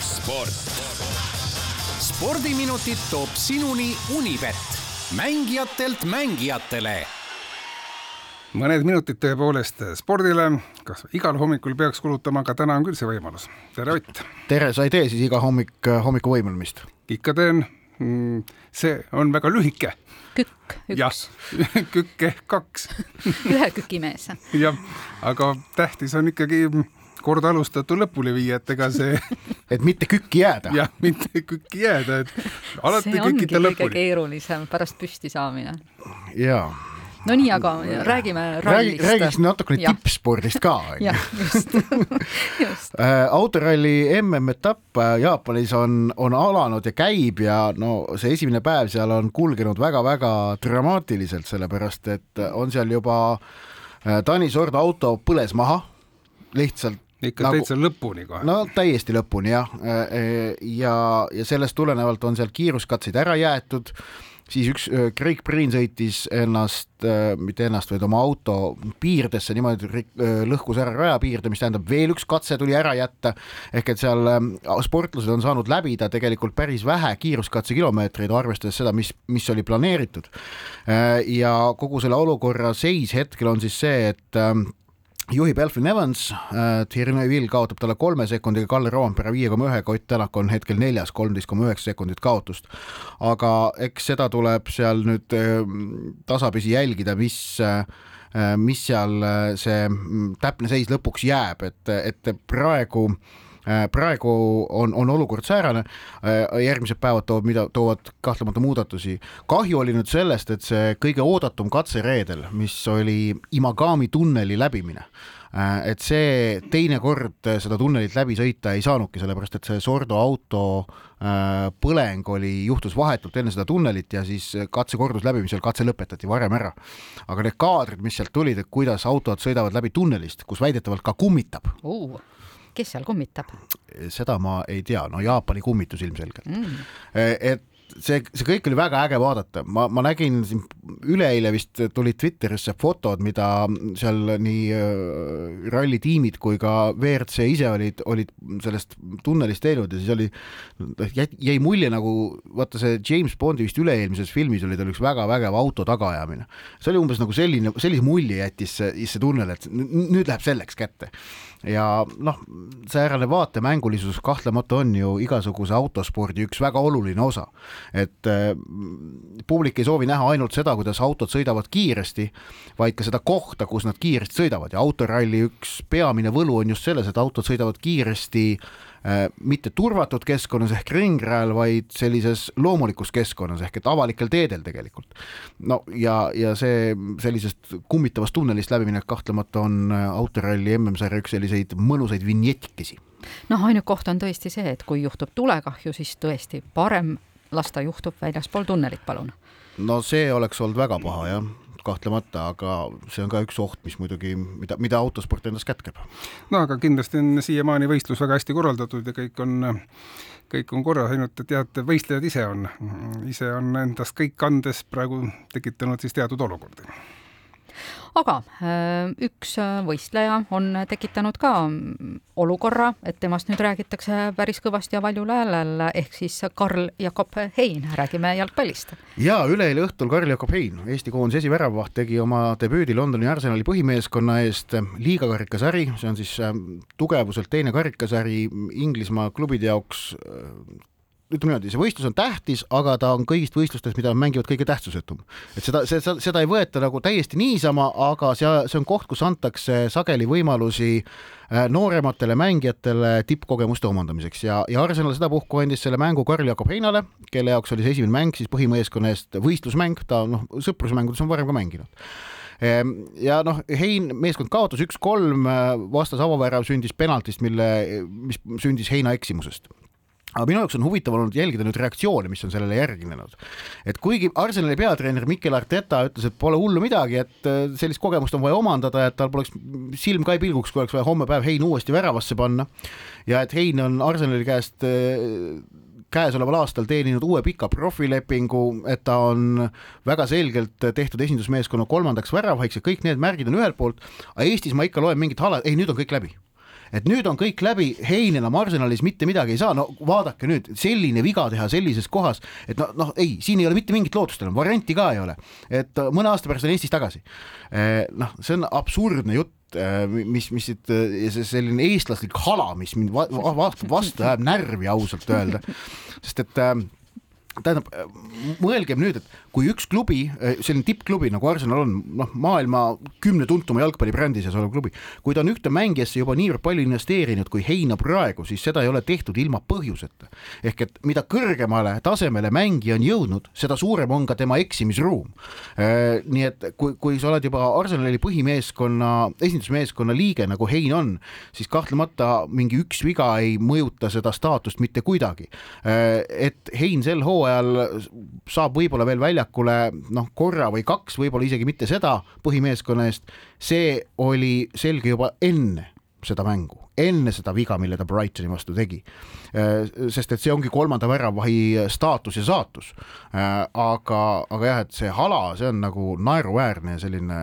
sport. spordiminutid toob sinuni Unibet, mängijatelt mängijatele mõned minutid tõepoolest spordile, kas igal hommikul peaks kulutama, aga täna on küll see võimalus. tere, Ott! tere, sa ei tee siis iga hommik hommikuvõimlemist? ikka teen. see on väga lühike. kükk, üks. kükk ehk kaks ühe küki mees. jah, aga tähtis on ikkagi kord alustatu lõpuni viia, et ega see et mitte kükki jääda. jah, mitte kükki jääda, et alati kükita lõpuni. kõige keerulisem pärast püsti saamine. jaa no nii, aga räägime rallist. räägiks natukene tippspordist ka. jah, just just. Äh, autoralli MM-etapp äh, Jaapanis on, on alanud ja käib ja no see esimene päev seal on kulgenud väga-väga dramaatiliselt, sellepärast et on seal juba äh, Tanis Ordo auto põles maha, lihtsalt ikka nagu, täitsa lõpuni kohe. no täiesti lõpuni jah, ja, ja sellest tulenevalt on seal kiiruskatseid ära jäetud siis üks Craig Breen sõitis ennast, mitte ennast, vaid oma auto piirdesse niimoodi, lõhkus ära rajapiirde, mis tähendab, veel üks katse tuli ära jätta. ehk et seal sportlased on saanud läbida tegelikult päris vähe kiiruskatsekilomeetreid, arvestades seda, mis, mis oli planeeritud. ja kogu selle olukorra seis hetkel on siis see, et juhib Elfin Evans äh,, Thierry Neuville kaotab talle kolme sekundiga, Kalle Roompere viie koma ühega, Ott Tänak on hetkel neljas, kolmteist koma üheksa sekundit kaotust. aga eks seda tuleb seal nüüd äh, tasapisi jälgida, mis äh, mis seal see mm, täpne seis lõpuks jääb, et, et praegu Äh, praegu on, on olukord säärane, äh, järgmised päevad toovad, mida toovad kahtlemata muudatusi. kahju oli nüüd sellest, et see kõige oodatum katse reedel, mis oli Imagami tunneli läbimine äh, et see teine kord seda tunnelit läbi sõita ei saanudki, sellepärast et see Sordo auto põleng oli, juhtus vahetult enne seda tunnelit ja siis katse kordus läbimisel katse lõpetati varem ära. aga need kaadrid, mis sealt tulid, et kuidas autod sõidavad läbi tunnelist, kus väidetavalt ka kummitab uh kes seal kummitab? seda ma ei tea, no Jaapani kummitus ilmselgelt. Mm.. et see, see kõik oli väga äge vaadata, ma, ma nägin siin üleeile vist tulid Twitterisse fotod, mida seal nii äh, rallitiimid kui ka WRC ise olid, olid sellest tunnelist teinud ja siis oli, jäi mulje nagu vaata see James Bondi vist üle-eelmises filmis oli tal üks väga vägev auto tagaajamine. see oli umbes nagu selline, sellise mulje jättis see, see tunnel, et nüüd läheb selleks kätte. Ja noh, säärane vaatemängulisus kahtlemata on ju igasuguse autospordi üks väga oluline osa et äh, publik ei soovi näha ainult seda, kuidas autod sõidavad kiiresti, vaid ka seda kohta, kus nad kiiresti sõidavad ja autoralli üks peamine võlu on just selles, et autod sõidavad kiiresti äh, mitte turvatud keskkonnas ehk ringrajal, vaid sellises loomulikus keskkonnas ehk et avalikel teedel tegelikult. no ja, ja see sellisest kummitavast tunnelist läbiminek kahtlemata on äh, autoralli MM-sarja üks selliseid mõnusaid vinjetikesi noh, ainuke koht on tõesti see, et kui juhtub tulekahju, siis tõesti parem las ta juhtub väljaspool tunnelit, palun. no see oleks olnud väga paha jah kahtlemata, aga see on ka üks oht, mis muidugi, mida, mida autosport endas kätkeb. no aga kindlasti on siiamaani võistlus väga hästi korraldatud ja kõik on, kõik on korras, ainult et jah, et võistlejad ise on, ise on endast kõik andes praegu tekitanud siis teatud olukordi aga äh, üks äh, võistleja on tekitanud ka olukorra, et temast nüüd räägitakse päris kõvasti ja valjul häälel, ehk siis Karl Jakob Hein, räägime jalgpallist. ja üleeile õhtul Karl Jakob Hein, Eesti koondise esiväravaht, tegi oma debüüdi Londoni Arsenali põhimeeskonna eest liiga karikasari, see on siis äh, tugevuselt teine karikasari Inglismaa klubide jaoks ütleme niimoodi, see võistlus on tähtis, aga ta on kõigist võistlustest, mida mängivad kõige tähtsusetum. et seda, seda, seda ei võeta nagu täiesti niisama, aga see, see on koht, kus antakse sageli võimalusi äh, noorematele mängijatele tippkogemuste omandamiseks. Ja, ja Arsenal sedapuhku andis selle mängu Karl-Jakob Heinale, kelle jaoks oli see esimene mäng siis põhimeeskonna eest võistlusmäng, ta noh, sõprusmängudes on varem ka mänginud. Ehm, ja noh, Hein, meeskond kaotas üks-kolm, äh, vastas avavärav sündis penaltist, mille, mis sündis Heina eksimusest aga minu jaoks on huvitav olnud jälgida nüüd reaktsioone, mis on sellele järgnenud. et kuigi Arsenali peatreener Mikel Arteta ütles, et pole hullu midagi, et äh, sellist kogemust on vaja omandada, et tal poleks silm ka ei pilguks, kui oleks vaja homme päev Hein uuesti väravasse panna ja et Hein on Arsenali käest äh, käesoleval aastal teeninud uue pika profilepingu, et ta on väga selgelt tehtud esindusmeeskonna kolmandaks väravhaiks ja kõik need märgid on ühelt poolt, aga Eestis ma ikka loen mingit hala, ei nüüd on kõik läbi et nüüd on kõik läbi, Hein enam Arsenalis mitte midagi ei saa, no vaadake nüüd, selline viga teha sellises kohas, et noh, noh ei, siin ei ole mitte mingit lootust enam, varianti ka ei ole, et mõne aasta pärast on Eestis tagasi. noh, see on absurdne jutt mis, mis siit see selline eestlaslik hala, mis mind va va vastu ajab närvi ausalt öelda, sest et äh, tähendab, mõelgem nüüd, et kui üks klubi, selline tippklubi nagu Arsenal on, noh, maailma kümne tuntuma jalgpallibrändi seas olev klubi, kui ta on ühte mängijasse juba niivõrd palju investeerinud kui Heina praegu, siis seda ei ole tehtud ilma põhjuseta. ehk et mida kõrgemale tasemele mängija on jõudnud, seda suurem on ka tema eksimisruum. Äh, nii et kui, kui sa oled juba Arsenali põhimeeskonna, esindusmeeskonna liige, nagu Hein on, siis kahtlemata mingi üks viga ei mõjuta seda staatust mitte kuidagi. Äh, et Hein sel hooajal saab võib-olla veel välja väljakule noh, korra või kaks, võib-olla isegi mitte seda põhimeeskonna eest, see oli selge juba enne seda mängu, enne seda viga, mille ta Brightoni vastu tegi. Äh, sest et see ongi kolmanda väravahi staatus ja saatus. Äh, aga, aga jah, et see hala, see on nagu naeruväärne ja selline,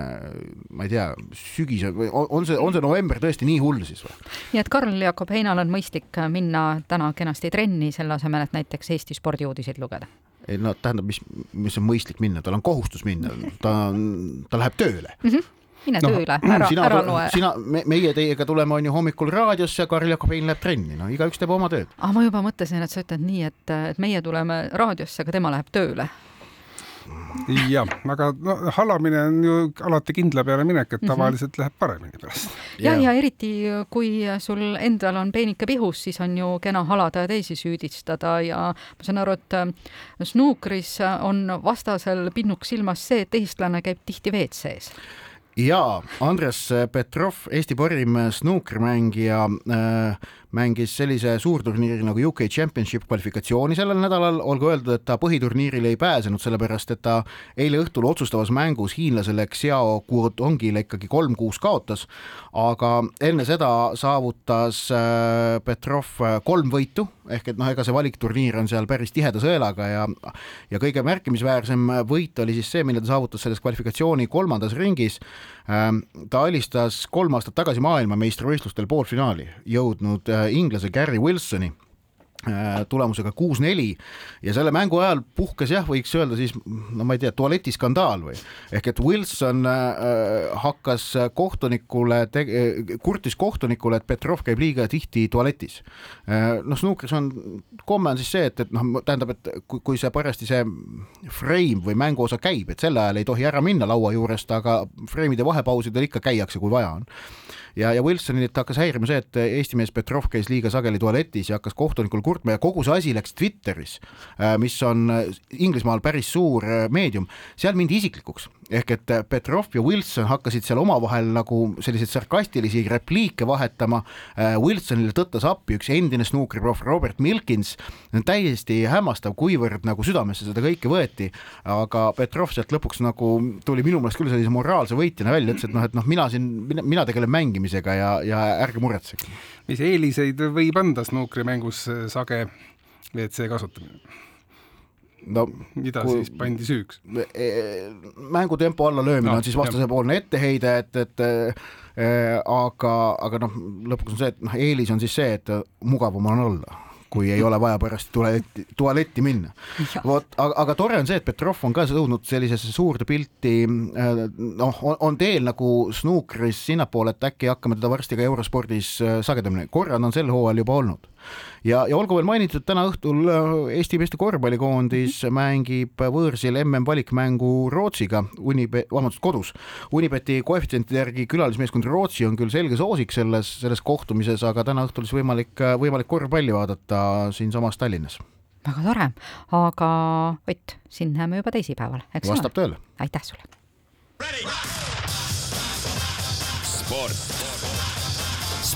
ma ei tea, sügis, on see, on see november tõesti nii hull siis või? nii et Karl Jakob Heinal on mõistlik minna täna kenasti trenni, selle asemel, et näiteks Eesti spordiuudiseid lugeda ei no tähendab, mis, mis on mõistlik minna, tal on kohustus minna, ta on, ta läheb tööle mm. -hmm mine no, tööle, ära, ära loe. sina me,, meie teiega tuleme on ju hommikul raadiosse ja Karl Jakob Hein läheb trenni, no igaüks teeb oma tööd. aa, ma juba mõtlesin, et sa ütled nii, et, et meie tuleme raadiosse, aga tema läheb tööle jah, aga no halamine on ju alati kindla peale minek, et mhm. tavaliselt mm -hmm. läheb paremini pärast. ja, ja eriti kui sul endal on peenike pihus, siis on ju kena halada ja teisi süüdistada ja ma saan aru, et äh, snuukris on vastasel pinnuks silmas see, et eestlane käib tihti WC-s ja Andres Petrov, Eesti parim snuukrimängija äh, mängis sellise suurturniiri nagu UK Championship kvalifikatsiooni sellel nädalal, olgu öeldud, et ta põhiturniirile ei pääsenud, sellepärast et ta eile õhtul otsustavas mängus hiinlasele Xiao Guotongile ikkagi kolm-kuus kaotas, aga enne seda saavutas äh, Petrov kolm võitu, ehk et noh, ega see valikturniir on seal päris tiheda sõelaga ja ja kõige märkimisväärsem võit oli siis see, mille ta saavutas selles kvalifikatsiooni kolmandas ringis. Ähm, ta alistas kolm aastat tagasi maailmameistrivõistlustel poolfinaali jõudnud äh, inglase Gary Wilsoni tulemusega kuus-neli. Ja selle mängu ajal puhkes jah, võiks öelda siis no ma ei tea, tualetiskandaal või? Ehk et Wilson äh, hakkas kohtunikule, kurtis kohtunikule, et Petrov käib liiga tihti tualetis. Äh,. noh, snuukris on, komme on siis see, et, et noh, tähendab, et kui, kui see parajasti see frame või mänguosa käib, et sel ajal ei tohi ära minna laua juurest, aga frame'ide vahepausidel ikka käiakse, kui vaja on ja, ja Wilsonit hakkas häirima see, et Eesti mees Petrov käis liiga sageli tualetis ja hakkas kohtunikul kurtma ja kogu see asi läks Twitteris, äh, mis on Inglismaal päris suur äh, meedium, seal mindi isiklikuks ehk et Petrov ja Wilson hakkasid seal omavahel nagu selliseid sarkastilisi repliike vahetama. Wilsonile tõttas appi üks endine snuukriproff Robert Milkins. täiesti hämmastav, kuivõrd nagu südamesse seda kõike võeti, aga Petrov sealt lõpuks nagu tuli minu meelest küll sellise moraalse võitjana välja, ütles, et noh, et noh, mina siin, mina tegelen mängimisega ja, ja ärge muretsege. mis eeliseid võib anda snuukrimängus sage WC kasutamine? No mida kui, siis pandi süüks? E, mängutempo alla löömine no, on siis vastasepoolne etteheide, et, et äh, aga, aga noh, lõpuks on see, et noh, eelis on siis see, et mugavam on olla kui ei ole vaja pärast tualetti, tualetti minna. vot, aga, aga tore on see, et Petrov on ka jõudnud sellisesse suurde pilti, äh, noh, on teel nagu snuukris sinnapoole, et äkki hakkame teda varsti ka eurospordis sagedamini, korra on sel hooajal juba olnud ja, ja olgu veel mainitud, täna õhtul äh, Eesti meeste korvpallikoondis mm -hmm. mängib võõrsil MM-valikmängu Rootsiga, Unibe-, vabandust, kodus. Unibeti koefitsientide järgi külalismeeskond Rootsi on küll selge soosik selles, selles kohtumises, aga täna õhtul siis võimalik, võimalik korvpalli vaadata siinsamas Tallinnas väga tore, aga Ott, sind näeme juba teisipäeval, eks ole? vastab tõele. aitäh sulle. sport